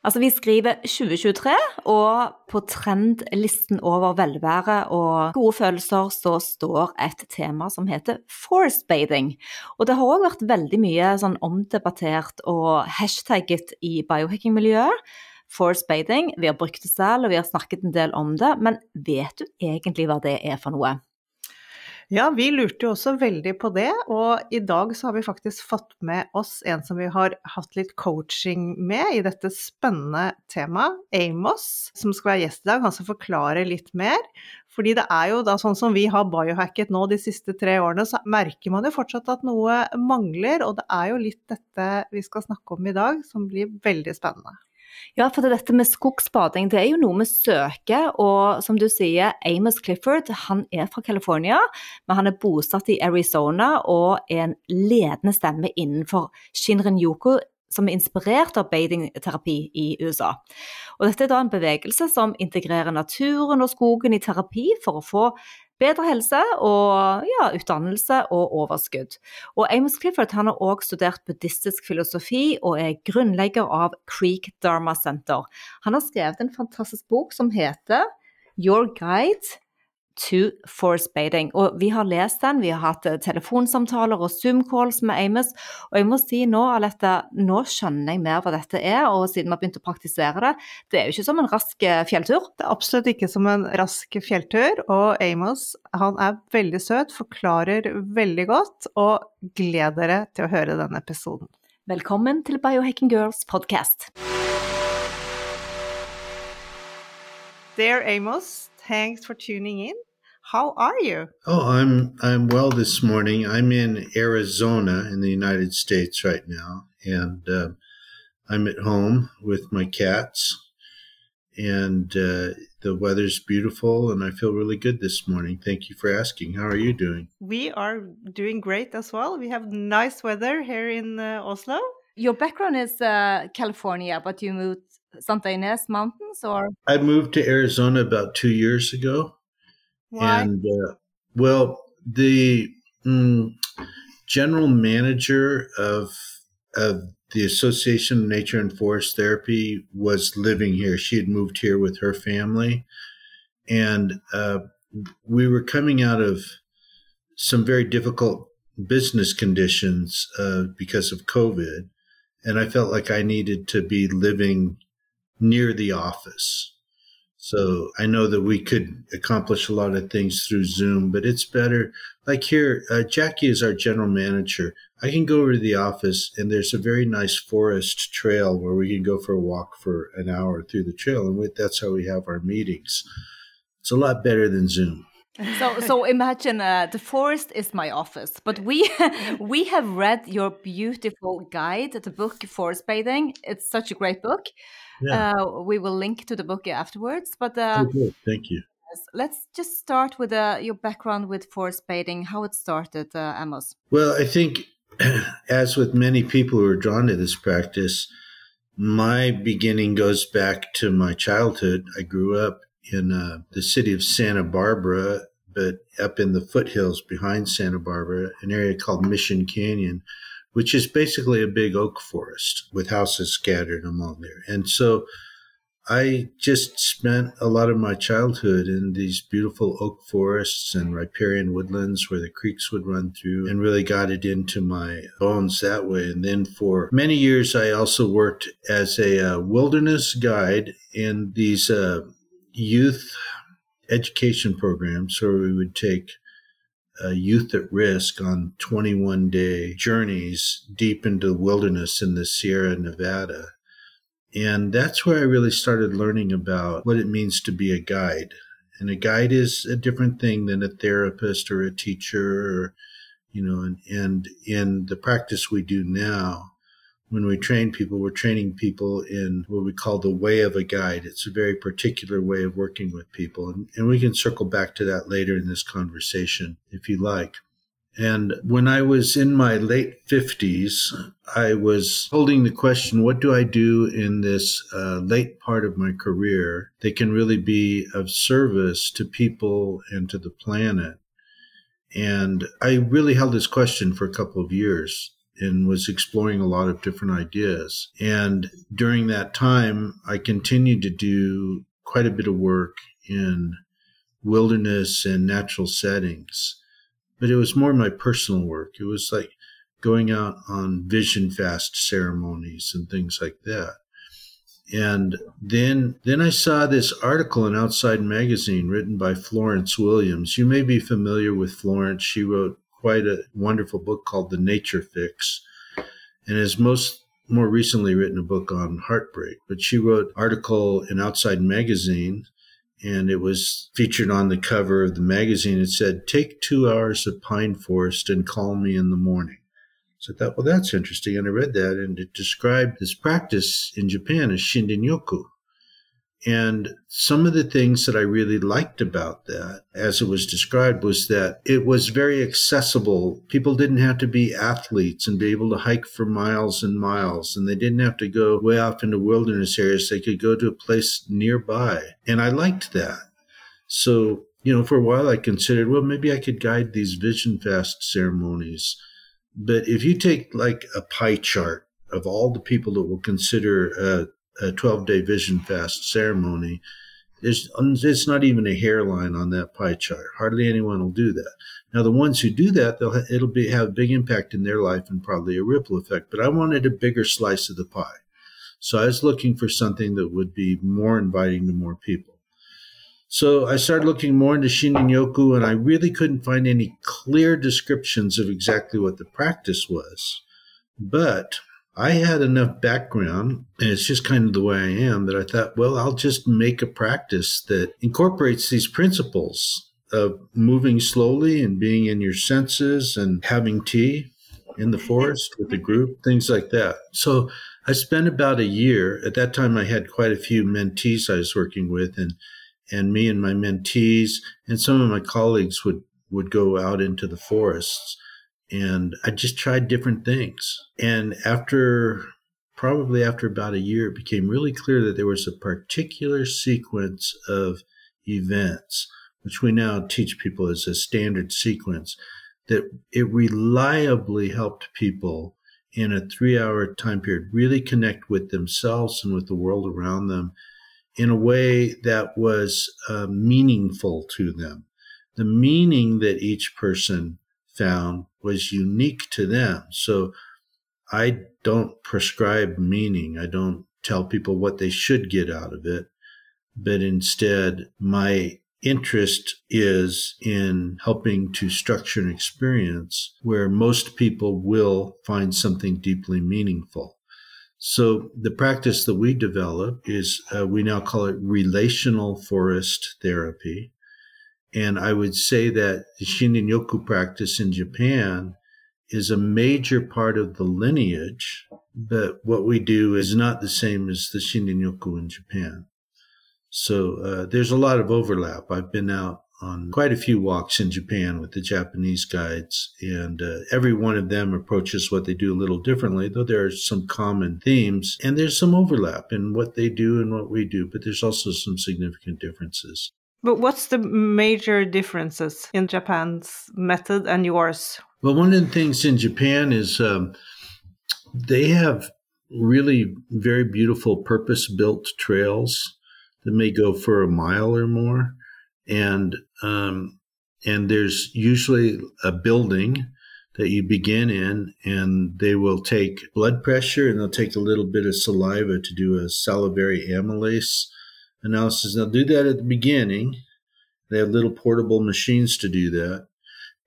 Altså, vi skriver 2023, og på trendlisten over velvære og gode følelser så står et tema som heter force bathing. Og det har òg vært veldig mye sånn omdebattert og hashtagget i biohacking-miljøet. Force bathing. Vi har brukt det selv, og vi har snakket en del om det, men vet du egentlig hva det er for noe? Ja, vi lurte jo også veldig på det, og i dag så har vi faktisk fått med oss en som vi har hatt litt coaching med i dette spennende temaet, Amos, som skal være gjest i dag. Han skal forklare litt mer. Fordi det er jo da sånn som vi har biohacket nå de siste tre årene, så merker man jo fortsatt at noe mangler, og det er jo litt dette vi skal snakke om i dag, som blir veldig spennende. Ja, for dette med skogsbading det er jo noe vi søker. Og som du sier, Amos Clifford han er fra California, men han er bosatt i Arizona og er en ledende stemme innenfor Shinrin Yoko, som er inspirert av badingterapi i USA. Og dette er da en bevegelse som integrerer naturen og skogen i terapi for å få bedre helse og ja, utdannelse og overskudd. Og Amos Clifford han har også studert buddhistisk filosofi og er grunnlegger av Creek Dharma Center. Han har skrevet en fantastisk bok som heter Your Guide to force baiting. Og vi har lest den, vi har hatt eh, telefonsamtaler og Zoom-calls med Amos. Og jeg må si nå, Alette, nå skjønner jeg mer hva dette er, og siden vi har begynt å praktisere det. Det er jo ikke som en rask eh, fjelltur. Det er absolutt ikke som en rask fjelltur, og Amos han er veldig søt, forklarer veldig godt, og gled dere til å høre denne episoden. Velkommen til Biohacking Girls podcast. Dear Amos, thanks for tuning in. How are you? Oh, I'm I'm well this morning. I'm in Arizona in the United States right now, and uh, I'm at home with my cats, and uh, the weather's beautiful, and I feel really good this morning. Thank you for asking. How are you doing? We are doing great as well. We have nice weather here in uh, Oslo. Your background is uh, California, but you moved Santa Ynez Mountains, or I moved to Arizona about two years ago Why? And uh, well, the mm, general manager of of the Association of Nature and Forest Therapy was living here. She had moved here with her family, and uh, we were coming out of some very difficult business conditions uh, because of COVID, and I felt like I needed to be living near the office. So I know that we could accomplish a lot of things through Zoom, but it's better. Like here, uh, Jackie is our general manager. I can go over to the office and there's a very nice forest trail where we can go for a walk for an hour through the trail. And we, that's how we have our meetings. It's a lot better than Zoom. so so imagine uh, the forest is my office but we we have read your beautiful guide the book forest bathing it's such a great book Yeah. uh, we will link to the book afterwards but uh. Thank you. let's just start with uh, your background with forest bathing how it started uh, amos Well, I think, as with many people who are drawn to this practice, my beginning goes back to my childhood. I grew up in uh, the city of Santa Barbara, but up in the foothills behind Santa Barbara, an area called Mission Canyon, which is basically a big oak forest with houses scattered among there. And so I just spent a lot of my childhood in these beautiful oak forests and riparian woodlands where the creeks would run through and really got it into my bones that way. And then for many years, I also worked as a uh, wilderness guide in these uh, youth education programs where we would take uh, youth at risk on 21 day journeys deep into the wilderness in the Sierra Nevada And that's where I really started learning about what it means to be a guide. And a guide is a different thing than a therapist or a teacher, or, you know, and, and in the practice we do now, when we train people, we're training people in what we call the way of a guide. It's a very particular way of working with people. And, and we can circle back to that later in this conversation if you like. And when I was in my late 50s, I was holding the question what do I do in this uh, late part of my career that can really be of service to people and to the planet? And I really held this question for a couple of years and was exploring a lot of different ideas. And during that time, I continued to do quite a bit of work in wilderness and natural settings but it was more my personal work. It was like going out on vision fast ceremonies and things like that. And then, then I saw this article in Outside Magazine written by Florence Williams. You may be familiar with Florence. She wrote quite a wonderful book called The Nature Fix, and has most more recently written a book on heartbreak. But she wrote an article in Outside Magazine and it was featured on the cover of the magazine. It said, Take two hours of pine forest and call me in the morning. So I thought, well, that's interesting. And I read that, and it described this practice in Japan as shinrin-yoku. And some of the things that I really liked about that, as it was described, was that it was very accessible. People didn't have to be athletes and be able to hike for miles and miles, and they didn't have to go way off into wilderness areas. They could go to a place nearby. And I liked that. So, you know, for a while I considered, well, maybe I could guide these vision fast ceremonies. But if you take like a pie chart of all the people that will consider a a 12 day vision fast ceremony, there's, um, it's not even a hairline on that pie chart. Hardly anyone will do that. Now, the ones who do that, they'll, it'll be, have a big impact in their life and probably a ripple effect. But I wanted a bigger slice of the pie. So I was looking for something that would be more inviting to more people. So I started looking more into Shinrin-yoku, and I really couldn't find any clear descriptions of exactly what the practice was. But I had enough background, and it's just kind of the way I am, that I thought, well, I'll just make a practice that incorporates these principles of moving slowly and being in your senses and having tea in the forest with the group, things like that. So I spent about a year. At that time, I had quite a few mentees I was working with, and and me and my mentees and some of my colleagues would would go out into the forests and I just tried different things. And after probably after about a year, it became really clear that there was a particular sequence of events, which we now teach people as a standard sequence, that it reliably helped people in a three hour time period really connect with themselves and with the world around them in a way that was uh, meaningful to them. The meaning that each person found was unique to them. So I don't prescribe meaning. I don't tell people what they should get out of it, but instead my interest is in helping to structure an experience where most people will find something deeply meaningful. So the practice that we develop is uh, we now call it relational forest therapy. And I would say that the Shinrin-yoku practice in Japan is a major part of the lineage, but what we do is not the same as the Shinrin-yoku in Japan. So uh, there's a lot of overlap. I've been out on quite a few walks in Japan with the Japanese guides, and uh, every one of them approaches what they do a little differently, though there are some common themes, and there's some overlap in what they do and what we do, but there's also some significant differences. But what's the major differences in Japan's method and yours? Well, one of the things in Japan is um, they have really very beautiful purpose built trails that may go for a mile or more. And, um, and there's usually a building that you begin in, and they will take blood pressure and they'll take a little bit of saliva to do a salivary amylase analysis. They'll do that at the beginning. They have little portable machines to do that.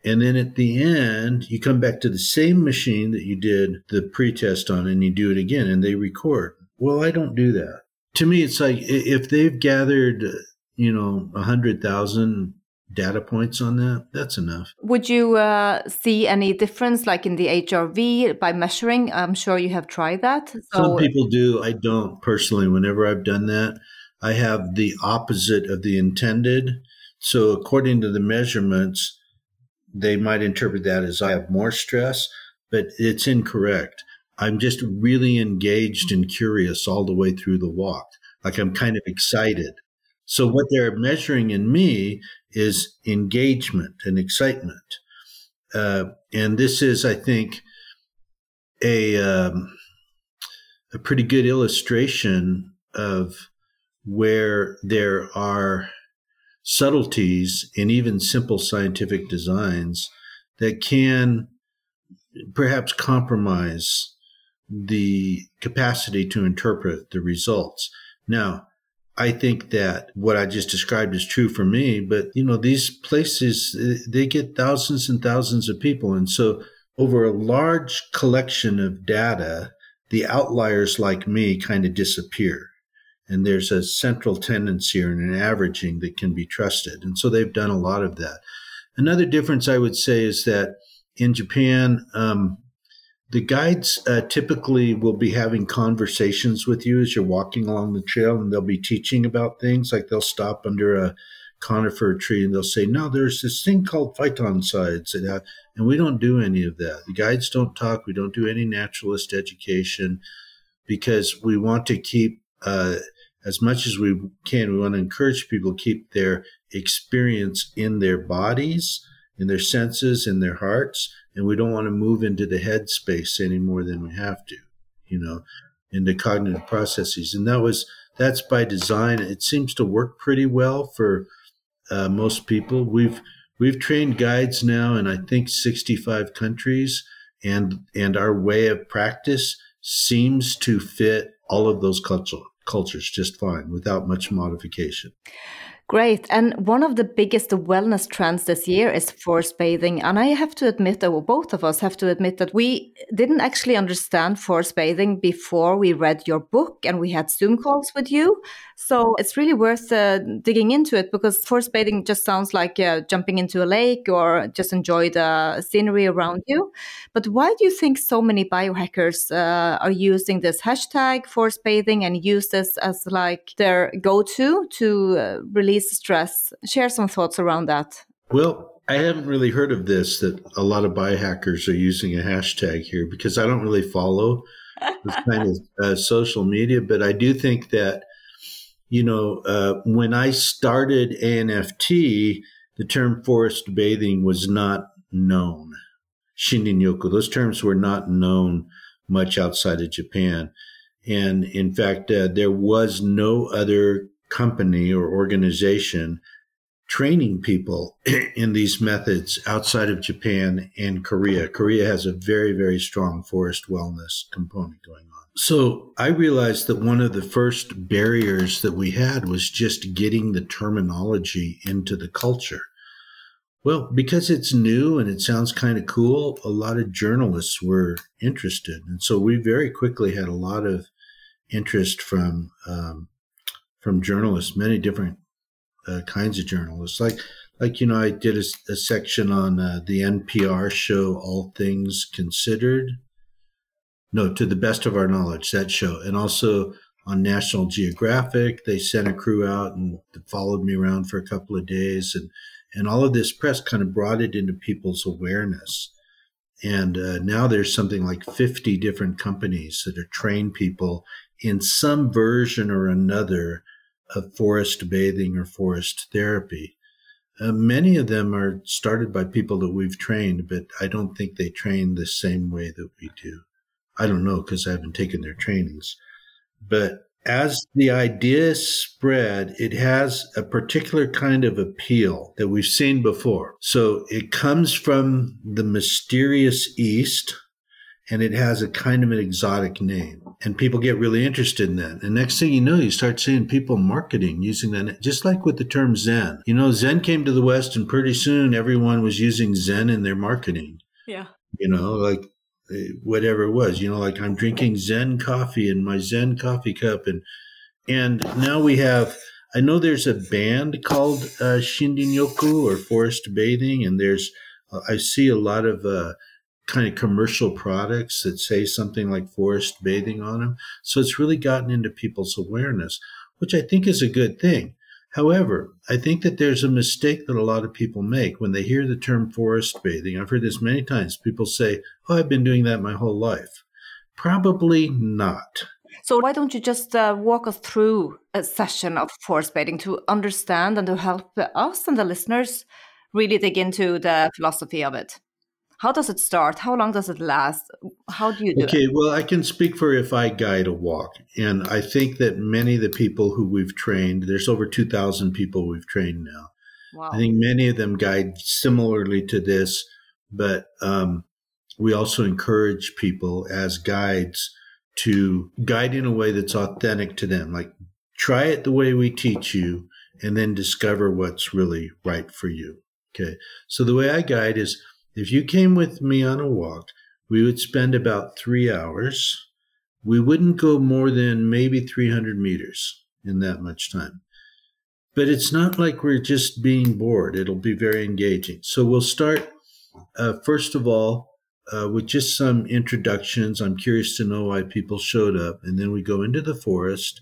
And then at the end, you come back to the same machine that you did the pretest on and you do it again and they record. Well, I don't do that. To me, it's like if they've gathered, you know, a hundred thousand data points on that, that's enough. Would you uh, see any difference, like in the HRV, by measuring? I'm sure you have tried that. So... Some people do. I don't personally. Whenever I've done that, I have the opposite of the intended. So, according to the measurements, they might interpret that as I have more stress, but it's incorrect. I'm just really engaged and curious all the way through the walk. Like I'm kind of excited. So what they're measuring in me is engagement and excitement. Uh, and this is, I think, a, um, a pretty good illustration of where there are subtleties in even simple scientific designs that can perhaps compromise the capacity to interpret the results. Now, I think that what I just described is true for me, but you know, these places, they get thousands and thousands of people. And so over a large collection of data, the outliers like me kind of disappear. And there's a central tendency or an averaging that can be trusted. And so they've done a lot of that. Another difference I would say is that in Japan, um, the guides uh, typically will be having conversations with you as you're walking along the trail, and they'll be teaching about things. Like they'll stop under a conifer tree and they'll say, "No, there's this thing called phytoncides," and we don't do any of that. The guides don't talk. We don't do any naturalist education because we want to keep. Uh, as much as we can, we want to encourage people to keep their experience in their bodies, in their senses, in their hearts, and we don't want to move into the head space any more than we have to, you know, into cognitive processes. And that was that's by design. It seems to work pretty well for uh, most people. We've we've trained guides now in I think 65 countries, and and our way of practice seems to fit all of those culture, cultures just fine without much modification. Great. And one of the biggest wellness trends this year is forest bathing. And I have to admit, or both of us have to admit, that we didn't actually understand forest bathing before we read your book and we had Zoom calls with you. So it's really worth uh, digging into it because forest bathing just sounds like uh, jumping into a lake or just enjoy the scenery around you. But why do you think so many biohackers uh, are using this hashtag forest bathing and use this as like their go-to to uh, release stress? Share some thoughts around that. Well, I haven't really heard of this that a lot of biohackers are using a hashtag here because I don't really follow this kind of uh, social media, but I do think that you know, uh, when I started ANFT, the term forest bathing was not known. Shinrin-yoku, those terms were not known much outside of Japan. And in fact, uh, there was no other company or organization training people in these methods outside of Japan and Korea. Korea has a very, very strong forest wellness component going on. So I realized that one of the first barriers that we had was just getting the terminology into the culture. Well, because it's new and it sounds kind of cool, a lot of journalists were interested. And so we very quickly had a lot of interest from, um, from journalists, many different uh, kinds of journalists. Like, like, you know, I did a, a section on uh, the NPR show, All Things Considered no, to the best of our knowledge, that show. And also on National Geographic, they sent a crew out and followed me around for a couple of days. And, and all of this press kind of brought it into people's awareness. And uh, now there's something like 50 different companies that are train people in some version or another of forest bathing or forest therapy. Uh, many of them are started by people that we've trained, but I don't think they train the same way that we do. I don't know because I haven't taken their trainings. But as the idea spread, it has a particular kind of appeal that we've seen before. So it comes from the mysterious East and it has a kind of an exotic name. And people get really interested in that. And next thing you know, you start seeing people marketing using that, just like with the term Zen. You know, Zen came to the West and pretty soon everyone was using Zen in their marketing. Yeah. You know, like eh, whatever it was. You know, like I'm drinking Zen coffee in my Zen coffee cup, and and now we have. I know there's a band called uh, Shinrin-yoku or Forest Bathing, and there's uh, I see a lot of uh, kind of commercial products that say something like forest bathing on them. So it's really gotten into people's awareness, which I think is a good thing. However, I think that there's a mistake that a lot of people make when they hear the term forest bathing. I've heard this many times. People say, Oh, I've been doing that my whole life. Probably not. So, why don't you just uh, walk us through a session of forest bathing to understand and to help us and the listeners really dig into the philosophy of it? How does it start? How long does it last? How do you do okay, it? well, I can speak for if I guide a walk. And I think that many of the people who we've trained, there's over 2,000 people we've trained now. Wow. I think many of them guide similarly to this, but um, we also encourage people as guides to guide in a way that's authentic to them. Like, try it the way we teach you, and then discover what's really right for you. Okay. So the way I guide is if you came with me on a walk, we would spend about three hours. We wouldn't go more than maybe 300 meters in that much time. But it's not like we're just being bored. It'll be very engaging. So we'll start, uh, first of all, uh, with just some introductions. I'm curious to know why people showed up. And then we go into the forest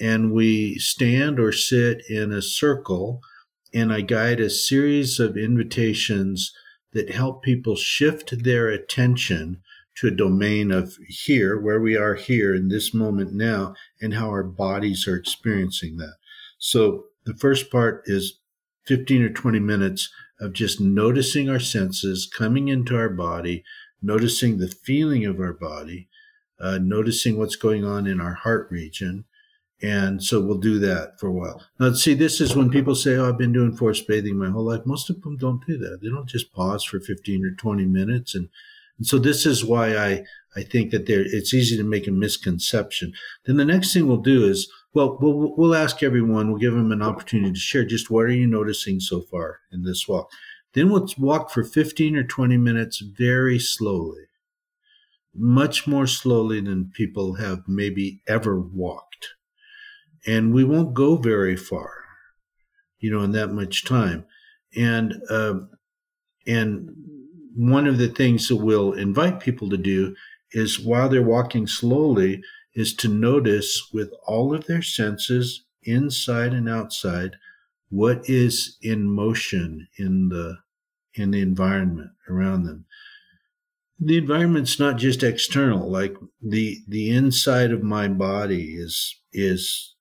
and we stand or sit in a circle. And I guide a series of invitations that help people shift their attention to a domain of here, where we are here in this moment now, and how our bodies are experiencing that. So the first part is 15 or 20 minutes of just noticing our senses coming into our body, noticing the feeling of our body, uh, noticing what's going on in our heart region, and so we'll do that for a while. Now, see, this is when people say, Oh, I've been doing forest bathing my whole life. Most of them don't do that. They don't just pause for 15 or 20 minutes. And, and so this is why I, I think that there, it's easy to make a misconception. Then the next thing we'll do is, well, we'll, we'll ask everyone, we'll give them an opportunity to share just what are you noticing so far in this walk. Then we'll walk for 15 or 20 minutes very slowly, much more slowly than people have maybe ever walked and we won't go very far, you know, in that much time. And uh, and one of the things that we'll invite people to do is while they're walking slowly, is to notice with all of their senses, inside and outside, what is in motion in the in the environment around them. The environment's not just external, like the the inside of my body is is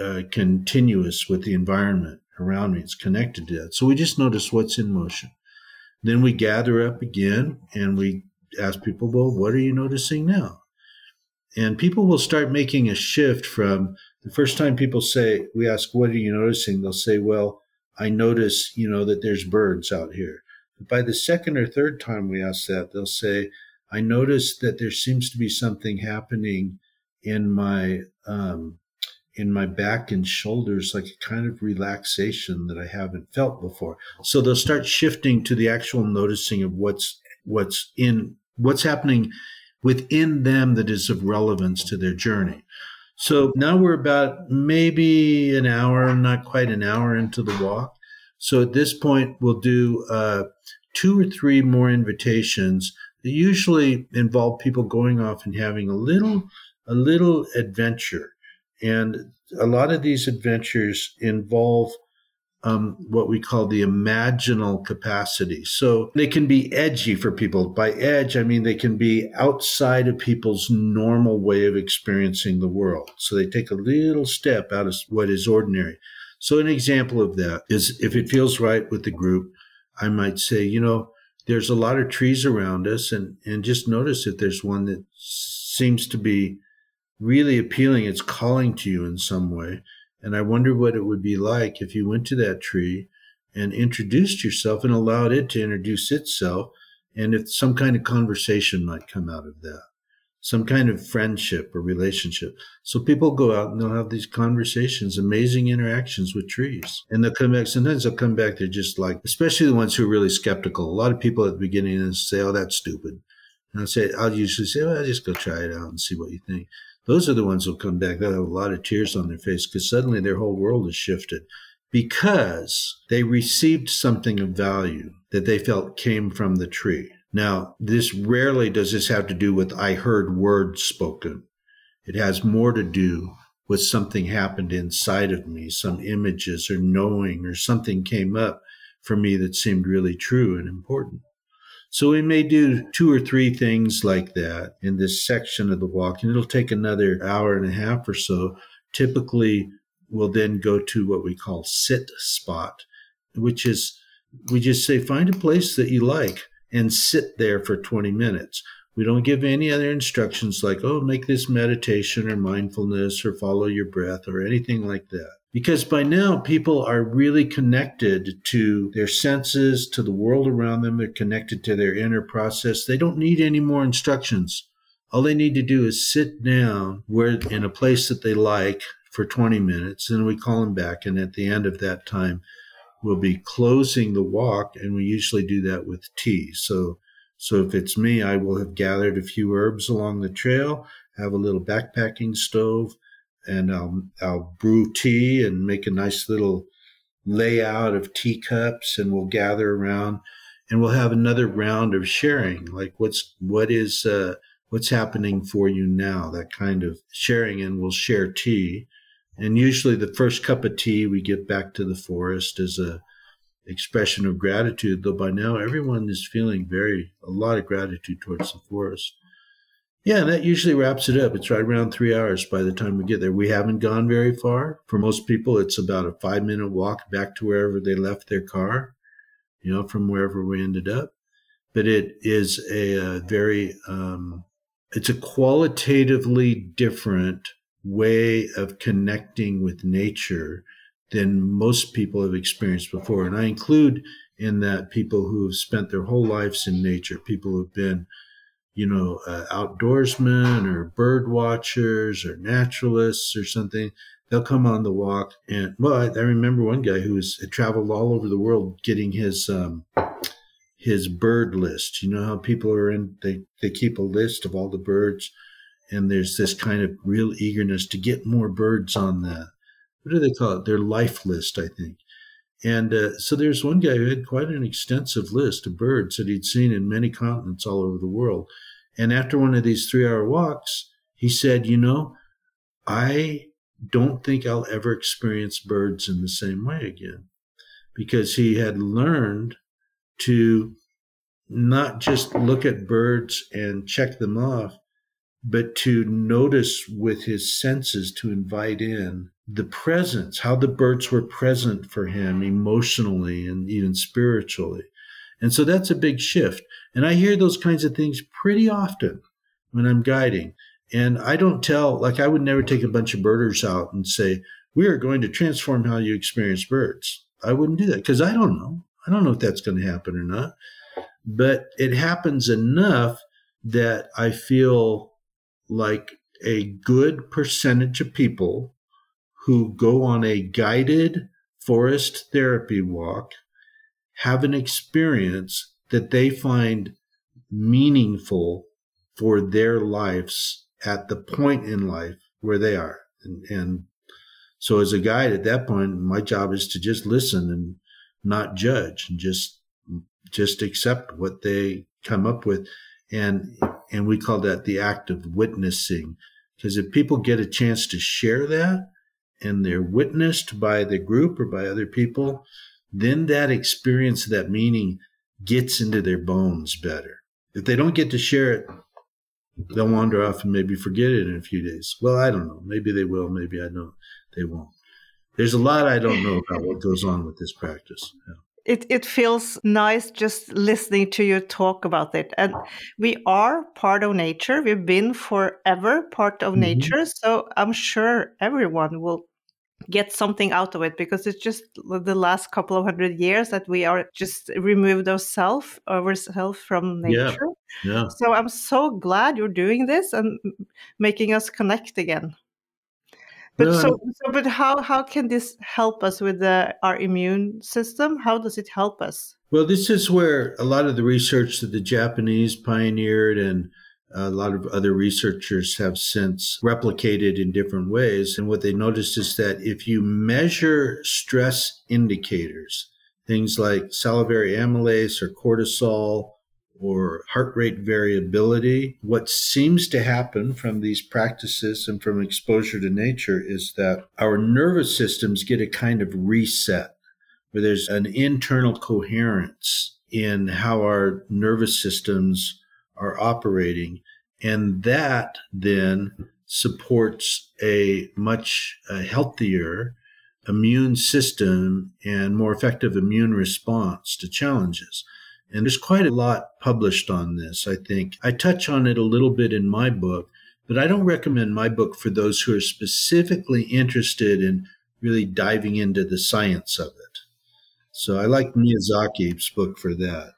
uh, continuous with the environment around me. It's connected to that. So we just notice what's in motion. Then we gather up again and we ask people, well, what are you noticing now? And people will start making a shift from the first time people say, we ask, what are you noticing? They'll say, well, I notice, you know, that there's birds out here. But by the second or third time we ask that, they'll say, I notice that there seems to be something happening in my um, in my back and shoulders, like a kind of relaxation that I haven't felt before. So they'll start shifting to the actual noticing of what's what's in what's happening within them that is of relevance to their journey. So now we're about maybe an hour, not quite an hour into the walk. So at this point, we'll do uh, two or three more invitations that usually involve people going off and having a little, a little adventure. And a lot of these adventures involve um, what we call the imaginal capacity. So they can be edgy for people. By edge, I mean they can be outside of people's normal way of experiencing the world. So they take a little step out of what is ordinary. So an example of that is if it feels right with the group, I might say, you know, there's a lot of trees around us and, and just notice if there's one that seems to be really appealing. It's calling to you in some way. And I wonder what it would be like if you went to that tree and introduced yourself and allowed it to introduce itself. And if some kind of conversation might come out of that, some kind of friendship or relationship. So people go out and they'll have these conversations, amazing interactions with trees. And they'll come back. Sometimes they'll come back. They're just like, especially the ones who are really skeptical. A lot of people at the beginning say, oh, that's stupid And I'll say, I'll usually say, well, I'll just go try it out and see what you think. Those are the ones who'll come back. They'll have a lot of tears on their face because suddenly their whole world has shifted because they received something of value that they felt came from the tree. Now, this rarely does this have to do with I heard words spoken. It has more to do with something happened inside of me, some images or knowing or something came up for me that seemed really true and important. So we may do two or three things like that in this section of the walk, and it'll take another hour and a half or so. Typically, we'll then go to what we call sit spot, which is we just say find a place that you like and sit there for 20 minutes. We don't give any other instructions like, oh, make this meditation or mindfulness or follow your breath or anything like that. Because by now, people are really connected to their senses, to the world around them. They're connected to their inner process. They don't need any more instructions. All they need to do is sit down where in a place that they like for 20 minutes, and we call them back. And at the end of that time, we'll be closing the walk, and we usually do that with tea. So so if it's me, I will have gathered a few herbs along the trail, have a little backpacking stove, and I'll, I'll brew tea and make a nice little layout of teacups and we'll gather around and we'll have another round of sharing like what's what is uh, what's happening for you now that kind of sharing and we'll share tea and usually the first cup of tea we give back to the forest as a expression of gratitude, though by now everyone is feeling very, a lot of gratitude towards the forest. Yeah, and that usually wraps it up. It's right around three hours by the time we get there. We haven't gone very far. For most people, it's about a five minute walk back to wherever they left their car, you know, from wherever we ended up. But it is a, a very, um, it's a qualitatively different way of connecting with nature than most people have experienced before. And I include in that people who have spent their whole lives in nature, people who've been, you know, uh, outdoorsmen or bird watchers or naturalists or something. They'll come on the walk, and well, I, I remember one guy who was had traveled all over the world getting his um, his bird list. You know how people are in they they keep a list of all the birds, and there's this kind of real eagerness to get more birds on that what do they call it? Their life list, I think. And uh, so there's one guy who had quite an extensive list of birds that he'd seen in many continents all over the world. And after one of these three hour walks, he said, You know, I don't think I'll ever experience birds in the same way again because he had learned to not just look at birds and check them off, but to notice with his senses to invite in the presence, how the birds were present for him emotionally and even spiritually. And so that's a big shift. And I hear those kinds of things pretty often when I'm guiding. And I don't tell, like, I would never take a bunch of birders out and say, we are going to transform how you experience birds. I wouldn't do that because I don't know. I don't know if that's going to happen or not. But it happens enough that I feel like a good percentage of people who go on a guided forest therapy walk have an experience that they find meaningful for their lives at the point in life where they are. And, and, so as a guide at that point, my job is to just listen and not judge and just, just accept what they come up with. And, and we call that the act of witnessing. Because if people get a chance to share that, and they're witnessed by the group or by other people, then that experience, that meaning gets into their bones better. If they don't get to share it, they'll wander off and maybe forget it in a few days. Well, I don't know. Maybe they will. Maybe I don't. They won't. There's a lot I don't know about what goes on with this practice. Yeah it, it feels nice just listening to you talk about it. And we are part of nature. We've been forever part of mm-hmm. nature. So I'm sure everyone will get something out of it because it's just the last couple of hundred years that we are just removed ourselves ourselves from nature. Yeah. yeah. So I'm so glad you're doing this and making us connect again. But so, so, but how how can this help us with the, our immune system? How does it help us? Well, this is where a lot of the research that the Japanese pioneered and a lot of other researchers have since replicated in different ways. And what they noticed is that if you measure stress indicators, things like salivary amylase or cortisol or heart rate variability, what seems to happen from these practices and from exposure to nature is that our nervous systems get a kind of reset where there's an internal coherence in how our nervous systems are operating. And that then supports a much healthier immune system and more effective immune response to challenges. And there's quite a lot published on this, I think. I touch on it a little bit in my book, but I don't recommend my book for those who are specifically interested in really diving into the science of it. So I like Miyazaki's book for that.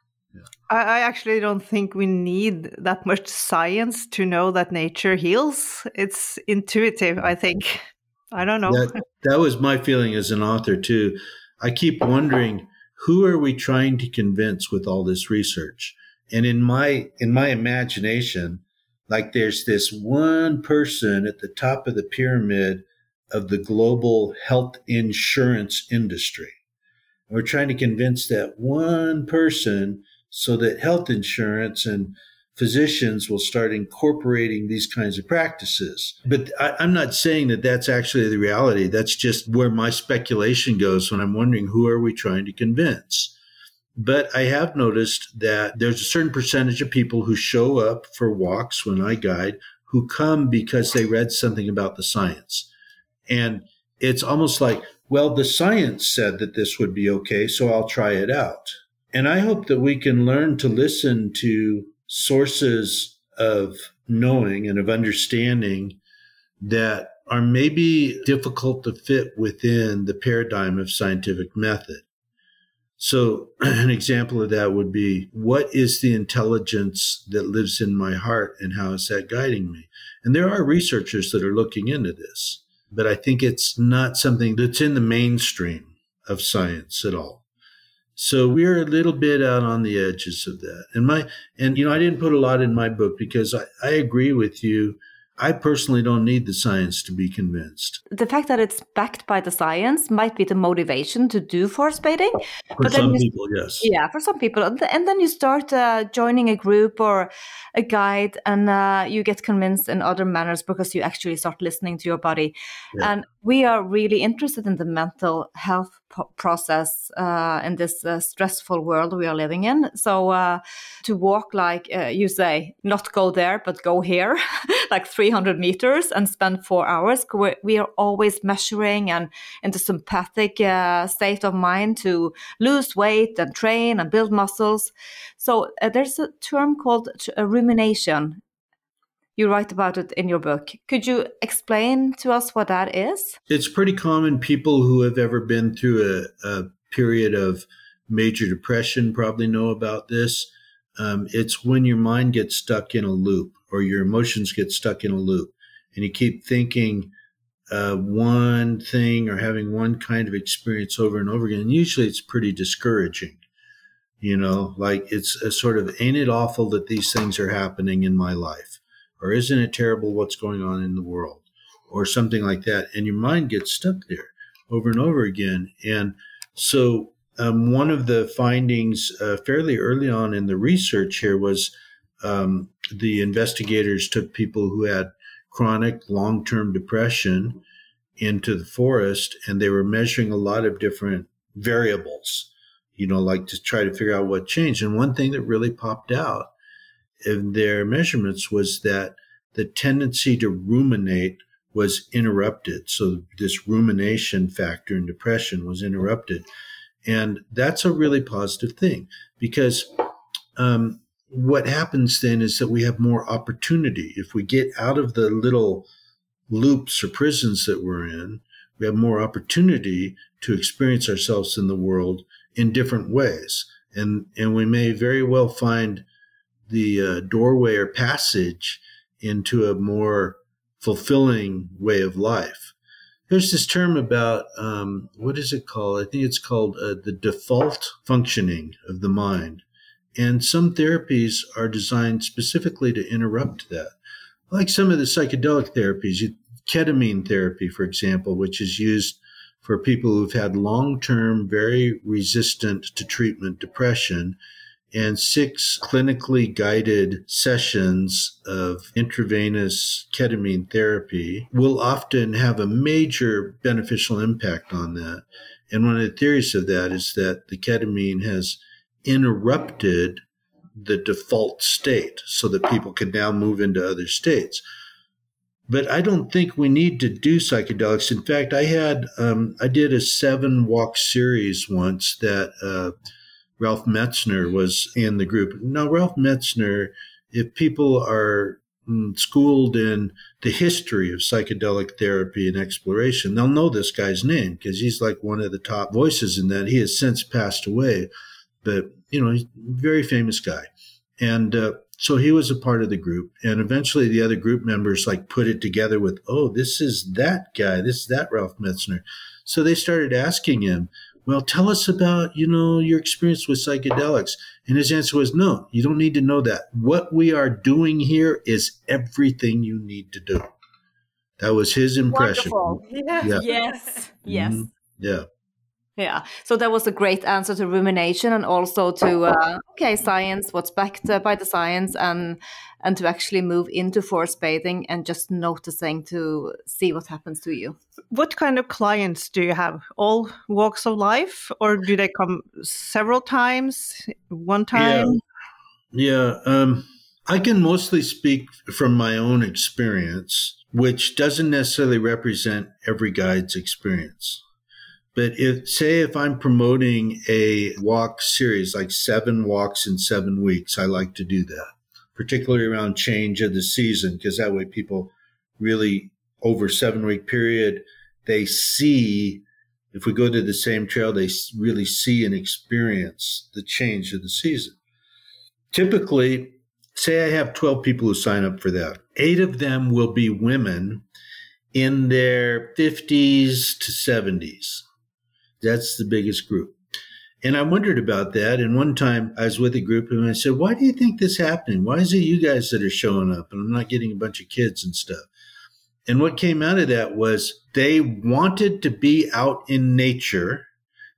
I, actually don't think we need that much science to know that nature heals. It's intuitive, I think. I don't know. That, that was my feeling as an author, too. I keep wondering who are we trying to convince with all this research? And in my in my imagination, like there's this one person at the top of the pyramid of the global health insurance industry. we're trying to convince that one person so that health insurance and physicians will start incorporating these kinds of practices. But I, am not saying that that's actually the reality. That's just where my speculation goes when I'm wondering who are we trying to convince. But I have noticed that there's a certain percentage of people who show up for walks when I guide who come because they read something about the science. And it's almost like, well, the science said that this would be okay, so I'll try it out. And I hope that we can learn to listen to sources of knowing and of understanding that are maybe difficult to fit within the paradigm of scientific method. So, an example of that would be what is the intelligence that lives in my heart and how is that guiding me? And there are researchers that are looking into this, but I think it's not something that's in the mainstream of science at all. So we're a little bit out on the edges of that. And my and you know, I didn't put a lot in my book because I, I agree with you I personally don't need the science to be convinced. The fact that it's backed by the science might be the motivation to do forest bathing. For but some you, people, yes. Yeah, for some people. And then you start uh, joining a group or a guide and uh, you get convinced in other manners because you actually start listening to your body. Yeah. And we are really interested in the mental health process uh, in this uh, stressful world we are living in. So uh, to walk like uh, you say, not go there, but go here, like 300 meters and spend four hours. We are always measuring and in the sympathetic uh, state of mind to lose weight and train and build muscles. So uh, there's a term called rumination you write about it in your book. Could you explain to us what that is? It's pretty common. People who have ever been through a, a period of major depression probably know about this. Um, it's when your mind gets stuck in a loop or your emotions get stuck in a loop and you keep thinking uh, one thing or having one kind of experience over and over again. Usually it's pretty discouraging. You know, like it's a sort of, ain't it awful that these things are happening in my life? Or isn't it terrible what's going on in the world? Or something like that. And your mind gets stuck there over and over again. And so um, one of the findings uh, fairly early on in the research here was um, the investigators took people who had chronic long-term depression into the forest and they were measuring a lot of different variables you know like to try to figure out what changed. And one thing that really popped out in their measurements was that the tendency to ruminate was interrupted. So this rumination factor in depression was interrupted. And that's a really positive thing because um, what happens then is that we have more opportunity. If we get out of the little loops or prisons that we're in, we have more opportunity to experience ourselves in the world in different ways. And, and we may very well find the uh, doorway or passage into a more fulfilling way of life. there's this term about um, what is it called? I think it's called uh, the default functioning of the mind. And some therapies are designed specifically to interrupt that. Like some of the psychedelic therapies, ketamine therapy, for example, which is used for people who've had long term, very resistant to treatment depression and six clinically guided sessions of intravenous ketamine therapy will often have a major beneficial impact on that. And one of the theories of that is that the ketamine has interrupted the default state so that people can now move into other states. But I don't think we need to do psychedelics. In fact, I had um, I did a seven walk series once that uh, Ralph Metzner was in the group. Now, Ralph Metzner, if people are mm, schooled in the history of psychedelic therapy and exploration, they'll know this guy's name because he's like one of the top voices in that. He has since passed away, but you know, he's a very famous guy. And uh, so he was a part of the group. And eventually the other group members like put it together with, oh, this is that guy, this is that Ralph Metzner. So they started asking him, well, tell us about, you know, your experience with psychedelics. And his answer was, no, you don't need to know that. What we are doing here is everything you need to do. That was his impression. Yeah. yeah. Yes. Yes. Mm-hmm. Yeah. Yeah. So that was a great answer to rumination and also to uh, okay, science, what's backed by the science, and and to actually move into forest bathing and just noticing to see what happens to you. What kind of clients do you have? All walks of life, or do they come several times, one time? Yeah. yeah um, I can mostly speak from my own experience, which doesn't necessarily represent every guide's experience. But if, say, if I'm promoting a walk series, like seven walks in seven weeks, I like to do that, particularly around change of the season, because that way people really, over seven week period, they see, if we go to the same trail, they really see and experience the change of the season. Typically, say I have 12 people who sign up for that. Eight of them will be women in their 50s to 70s that's the biggest group. And I wondered about that. And one time I was with a group and I said, Why do you think this happening? Why is it you guys that are showing up? And I'm not getting a bunch of kids and stuff. And what came out of that was they wanted to be out in nature.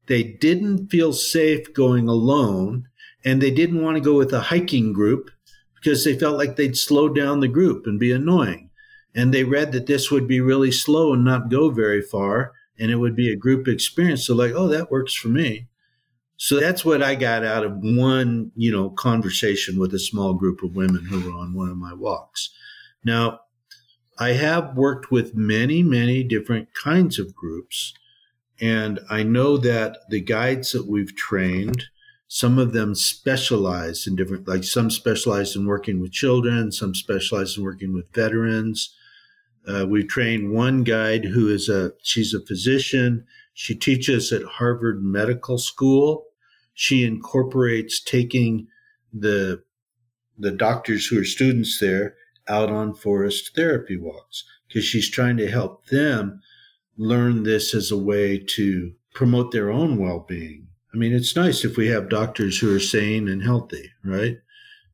They didn't feel safe going alone. And they didn't want to go with a hiking group because they felt like they'd slow down the group and be annoying. And they read that this would be really slow and not go very far and it would be a group experience. So like, oh, that works for me. So that's what I got out of one, you know, conversation with a small group of women who were on one of my walks. Now, I have worked with many, many different kinds of groups. And I know that the guides that we've trained, some of them specialize in different, like some specialize in working with children, some specialize in working with veterans, uh, we trained one guide who is a she's a physician. She teaches at Harvard Medical School. She incorporates taking the the doctors who are students there out on forest therapy walks because she's trying to help them learn this as a way to promote their own well-being. I mean, it's nice if we have doctors who are sane and healthy, right?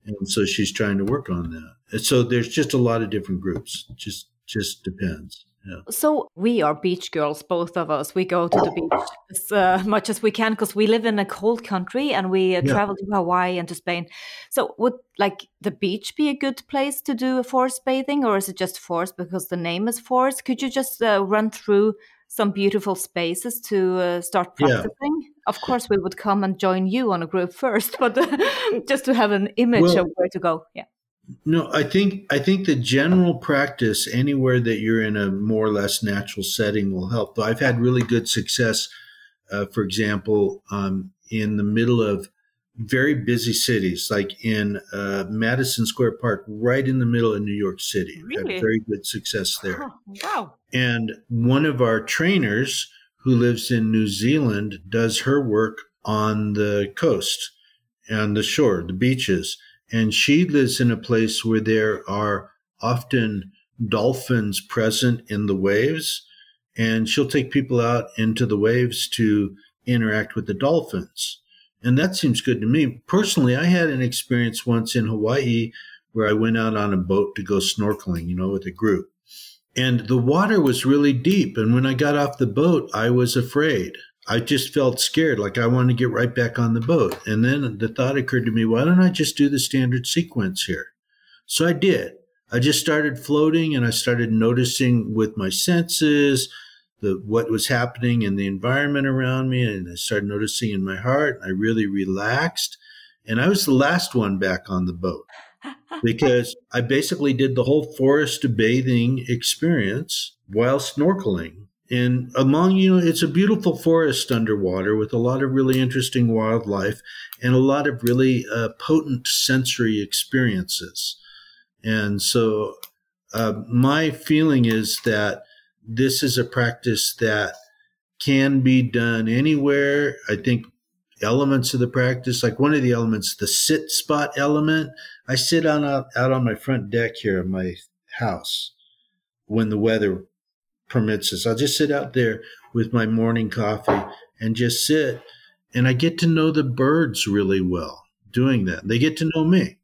And so she's trying to work on that. And so there's just a lot of different groups. Just just depends. Yeah. So we are beach girls, both of us. We go to the beach as uh, much as we can because we live in a cold country and we uh, yeah. travel to Hawaii and to Spain. So would like the beach be a good place to do a forest bathing, or is it just forest because the name is forest? Could you just uh, run through some beautiful spaces to uh, start practicing? Yeah. Of course, we would come and join you on a group first, but just to have an image well, of where to go. Yeah. No, I think I think the general practice anywhere that you're in a more or less natural setting will help. Though I've had really good success, uh, for example, um, in the middle of very busy cities, like in uh, Madison Square Park, right in the middle of New York City. Really? Had very good success there. Oh, wow! And one of our trainers who lives in New Zealand does her work on the coast, on the shore, the beaches and she lives in a place where there are often dolphins present in the waves. and she'll take people out into the waves to interact with the dolphins. And that seems good to me. Personally, I had an experience once in Hawaii where I went out on a boat to go snorkeling, you know, with a group. And the water was really deep. And when I got off the boat, I was afraid. I just felt scared, like I wanted to get right back on the boat. And then the thought occurred to me, why don't I just do the standard sequence here? So I did. I just started floating and I started noticing with my senses the what was happening in the environment around me and I started noticing in my heart. I really relaxed and I was the last one back on the boat because I basically did the whole forest bathing experience while snorkeling. And among, you know, it's a beautiful forest underwater with a lot of really interesting wildlife and a lot of really uh, potent sensory experiences. And so uh, my feeling is that this is a practice that can be done anywhere. I think elements of the practice, like one of the elements, the sit spot element. I sit on out, out on my front deck here of my house when the weather permits us. I'll just sit out there with my morning coffee and just sit. And I get to know the birds really well doing that. They get to know me.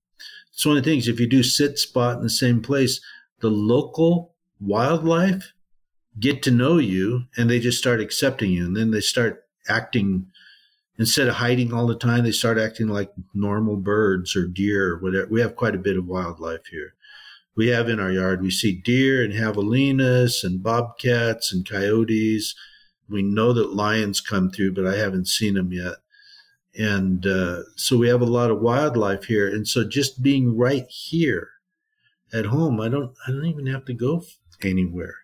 It's one of the things, if you do sit spot in the same place, the local wildlife get to know you and they just start accepting you. And then they start acting instead of hiding all the time, they start acting like normal birds or deer or whatever. We have quite a bit of wildlife here. We have in our yard, we see deer and javelinas and bobcats and coyotes. We know that lions come through, but I haven't seen them yet. And uh, so we have a lot of wildlife here. And so just being right here at home, I don't, I don't even have to go anywhere.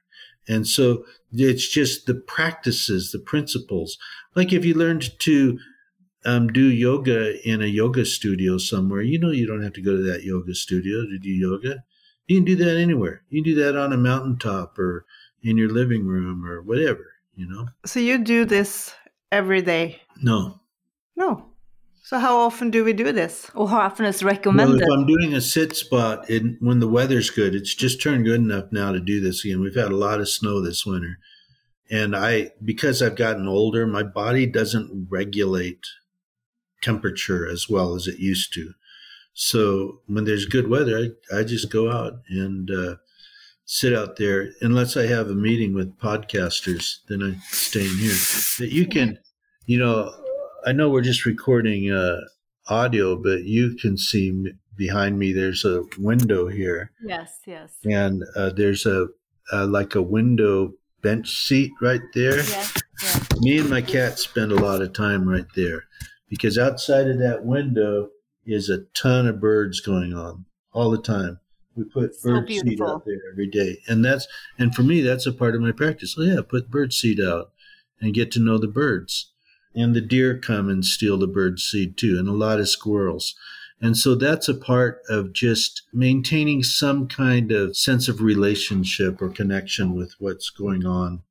And so it's just the practices, the principles. Like if you learned to um, do yoga in a yoga studio somewhere, you know you don't have to go to that yoga studio to do yoga. You can do that anywhere. You can do that on a mountaintop or in your living room or whatever, you know. So you do this every day? No. No. So how often do we do this? Or how often is recommended? Well, if I'm doing a sit spot in, when the weather's good, it's just turned good enough now to do this again. We've had a lot of snow this winter. And I, because I've gotten older, my body doesn't regulate temperature as well as it used to. So when there's good weather, I, I just go out and uh, sit out there. Unless I have a meeting with podcasters, then I stay in here. That you can, you know, I know we're just recording uh, audio, but you can see behind me. There's a window here. Yes, yes. And uh, there's a uh, like a window bench seat right there. Yes, yes. Me and my cat spend a lot of time right there because outside of that window is a ton of birds going on all the time. We put So bird seed out there every day, and that's and for me that's a part of my practice. Oh yeah, put bird seed out and get to know the birds, and the deer come and steal the bird seed too, and a lot of squirrels. And so that's a part of just maintaining some kind of sense of relationship or connection with what's going on.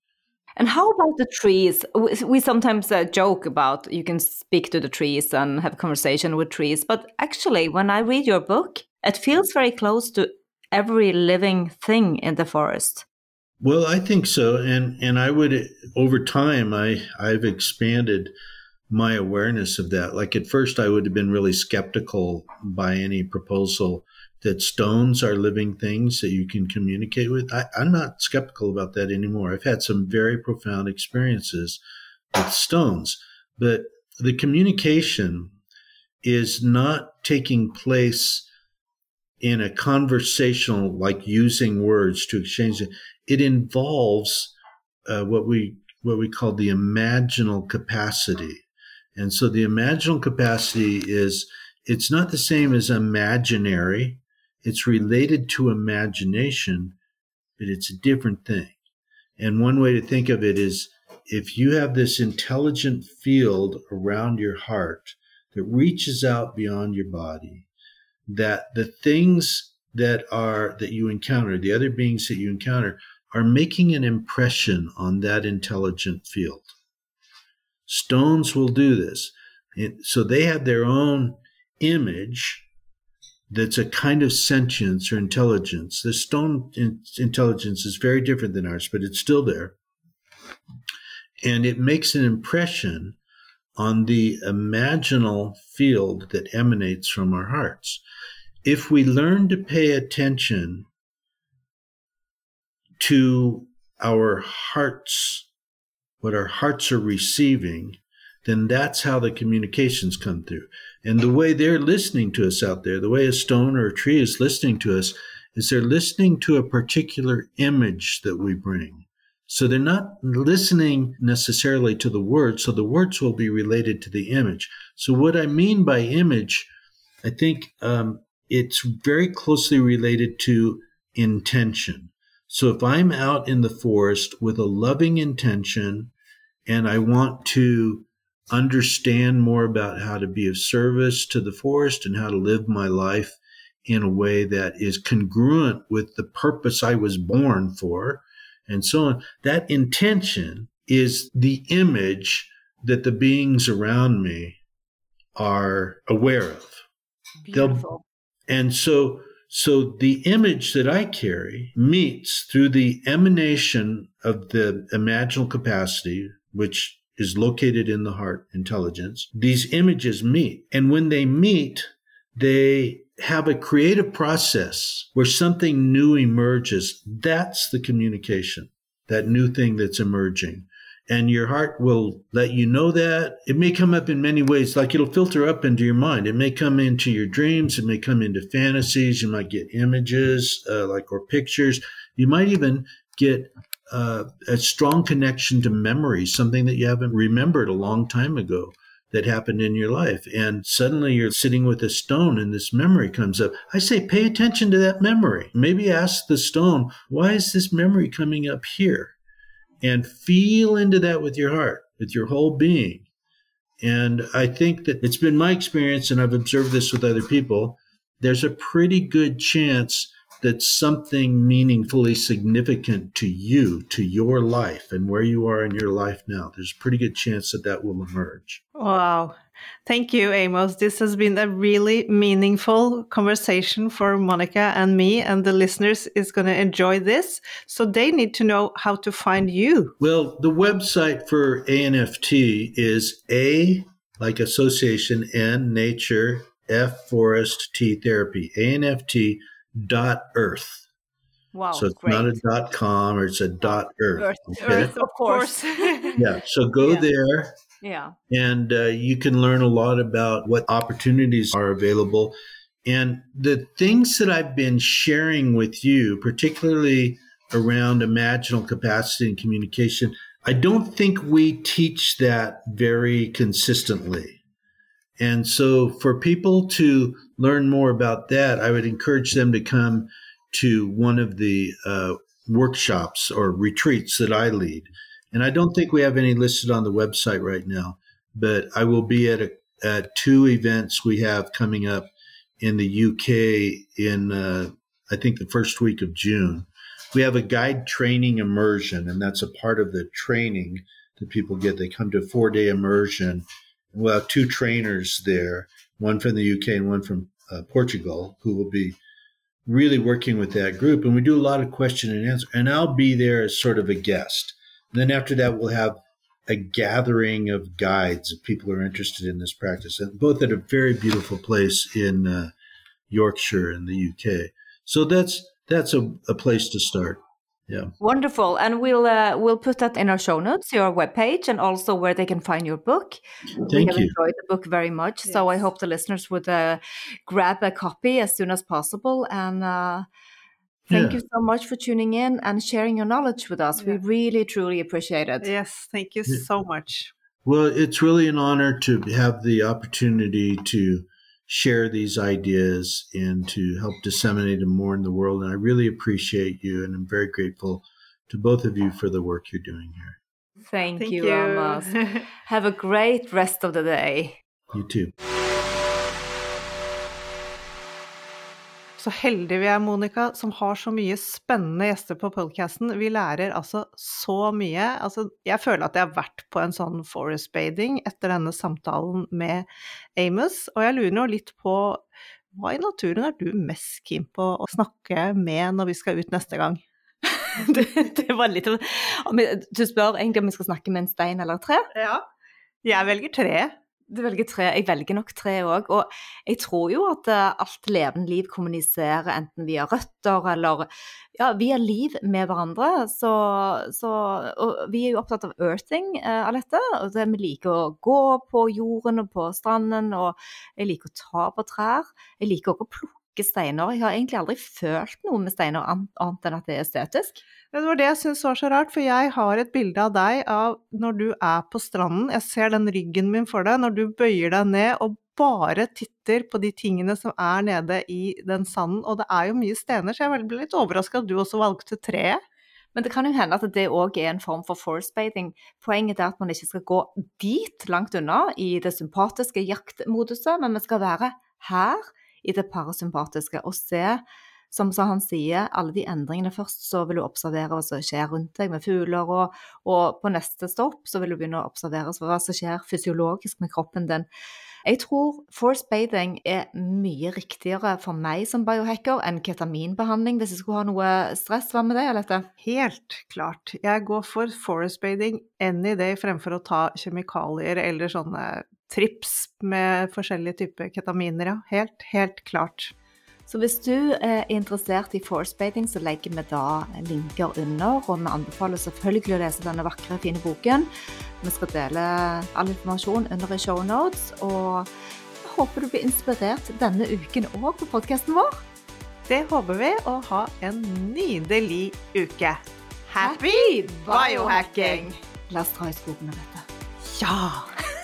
And how about the trees? We, sometimes uh, joke about you can speak to the trees and have conversation with trees, but actually, when I read your book, it feels very close to every living thing in the forest. Well, I think so, and and I would over time I I've expanded my awareness of that. Like at first, I would have been really skeptical by any proposal that stones are living things that you can communicate with. I, I'm not skeptical about that anymore. I've had some very profound experiences with stones, but the communication is not taking place in a conversational, like using words to exchange it. It involves uh, what we what we call the imaginal capacity. And so the imaginal capacity is it's not the same as imaginary. It's related to imagination, but it's a different thing. And one way to think of it is if you have this intelligent field around your heart that reaches out beyond your body, that the things that are that you encounter, the other beings that you encounter, are making an impression on that intelligent field. Stones will do this. So they have their own image that's a kind of sentience or intelligence. The stone in- intelligence is very different than ours, but it's still there. And it makes an impression on the imaginal field that emanates from our hearts. If we learn to pay attention to our hearts, what our hearts are receiving, then that's how the communications come through. And the way they're listening to us out there, the way a stone or a tree is listening to us, is they're listening to a particular image that we bring. So they're not listening necessarily to the words, so the words will be related to the image. So, what I mean by image, I think um, it's very closely related to intention. So, if I'm out in the forest with a loving intention and I want to understand more about how to be of service to the forest and how to live my life in a way that is congruent with the purpose I was born for, and so on. That intention is the image that the beings around me are aware of. Beautiful. They'll, and so, so the image that I carry meets through the emanation of the imaginal capacity, which is located in the heart intelligence. These images meet. And when they meet, they have a creative process where something new emerges. That's the communication, that new thing that's emerging. And your heart will let you know that. It may come up in many ways, like it'll filter up into your mind. It may come into your dreams. It may come into fantasies. You might get images, uh, like, or pictures. You might even get uh, a strong connection to memory, something that you haven't remembered a long time ago that happened in your life. And suddenly you're sitting with a stone and this memory comes up. I say, pay attention to that memory. Maybe ask the stone, why is this memory coming up here? And feel into that with your heart, with your whole being. And I think that it's been my experience, and I've observed this with other people. There's a pretty good chance that something meaningfully significant to you, to your life, and where you are in your life now, there's a pretty good chance that that will emerge. Wow. Thank you, Amos. This has been a really meaningful conversation for Monica and me, and the listeners is going to enjoy this. So they need to know how to find you. Well, the website for ANFT is A, like association, N, nature, F, forest, T, therapy, ANFT dot earth. Wow. So it's great. not a dot com or it's a dot earth. Earth, okay? Earth, of course. Yeah. So go Yeah. there yeah. and uh, you can learn a lot about what opportunities are available. And the things that I've been sharing with you, particularly around imaginal capacity and communication, I don't think we teach that very consistently. And so for people to learn more about that, I would encourage them to come to one of the uh, workshops or retreats that I lead. And I don't think we have any listed on the website right now, but I will be at, a, at two events we have coming up in the UK in, uh, I think, the first week of June. We have a guide training immersion, and that's a part of the training that people get. They come to a four day immersion. We'll have two trainers there, one from the UK and one from uh, Portugal, who will be really working with that group. And we do a lot of question and answer. And I'll be there as sort of a guest. And then after that, we'll have a gathering of guides if people are interested in this practice, and both at a very beautiful place in uh, Yorkshire in the UK. So that's that's a, a place to start. Yeah. Wonderful, and we'll uh, we'll put that in our show notes, your webpage, and also where they can find your book. we Thank have you. enjoyed the book very much, so I hope the listeners would uh, grab a copy as soon as possible. And uh, thank Yeah. you so much for tuning in and sharing your knowledge with us. We really, truly appreciate it. Yes, thank you Yeah. so much. Well, it's really an honor to have the opportunity to share these ideas and to help disseminate them more in the world. And I really appreciate you, and I'm very grateful to both of you for the work you're doing here. Thank, Thank you, you. Amos. Have a great rest of the day. You too. Så heldige vi er, Monica, som har så mye spennende gjester på podcasten. Vi lærer altså så mye. Altså, jeg føler at jeg har vært på en sånn forest bathing etter denne samtalen med Amos, og jeg lurer nå litt på hva i naturen er du mest keen på å snakke med når vi skal ut neste gang? det, det var litt Du spør egentlig om vi skal snakke med en stein eller et tre? Ja. Jeg velger tre. Du velger tre. Jeg velger nok tre òg. Og jeg tror jo at eh, alt levende liv kommuniserer enten via røtter eller ja, via liv med hverandre. Så, så og vi er jo opptatt av earthing eh, av dette. og det, Vi liker å gå på jorden og på stranden, og jeg liker å ta på trær. Jeg liker òg å plukke steiner. Jeg har egentlig aldri følt noe med steiner annet enn at det er estetisk. Det var det jeg syntes var så rart, for jeg har et bilde av deg av når du er på stranden, jeg ser den ryggen min for deg, når du bøyer deg ned og bare titter på de tingene som er nede i den sanden, og det er jo mye stener, så jeg ble litt overraska at du også valgte treet. Men det kan jo hende at det òg er en form for force bathing. Poenget er at man ikke skal gå dit langt unna i det sympatiske jaktmoduset, men vi skal være her i det parasympatiske og se som han sier, alle de endringene først, så vil du observere hva som skjer rundt deg med fugler, og, og på neste stopp så vil du begynne å observere hva som skjer fysiologisk med kroppen din. Jeg tror force bathing er mye riktigere for meg som biohacker enn ketaminbehandling, hvis jeg skulle ha noe stress. Hva med deg, Alette? Helt klart. Jeg går for forest bathing any day fremfor å ta kjemikalier eller sånne trips med forskjellige typer ketaminer, ja. Helt, helt klart. Så hvis du er interessert i force-bathing, så legger vi da linker under. Og vi anbefaler selvfølgelig å lese denne vakre, fine boken. Vi skal dele all informasjon under i shownotes. Og jeg håper du blir inspirert denne uken òg på podkasten vår. Det håper vi, og ha en nydelig uke. Happy biohacking! La oss dra i skogen med dette. Ja!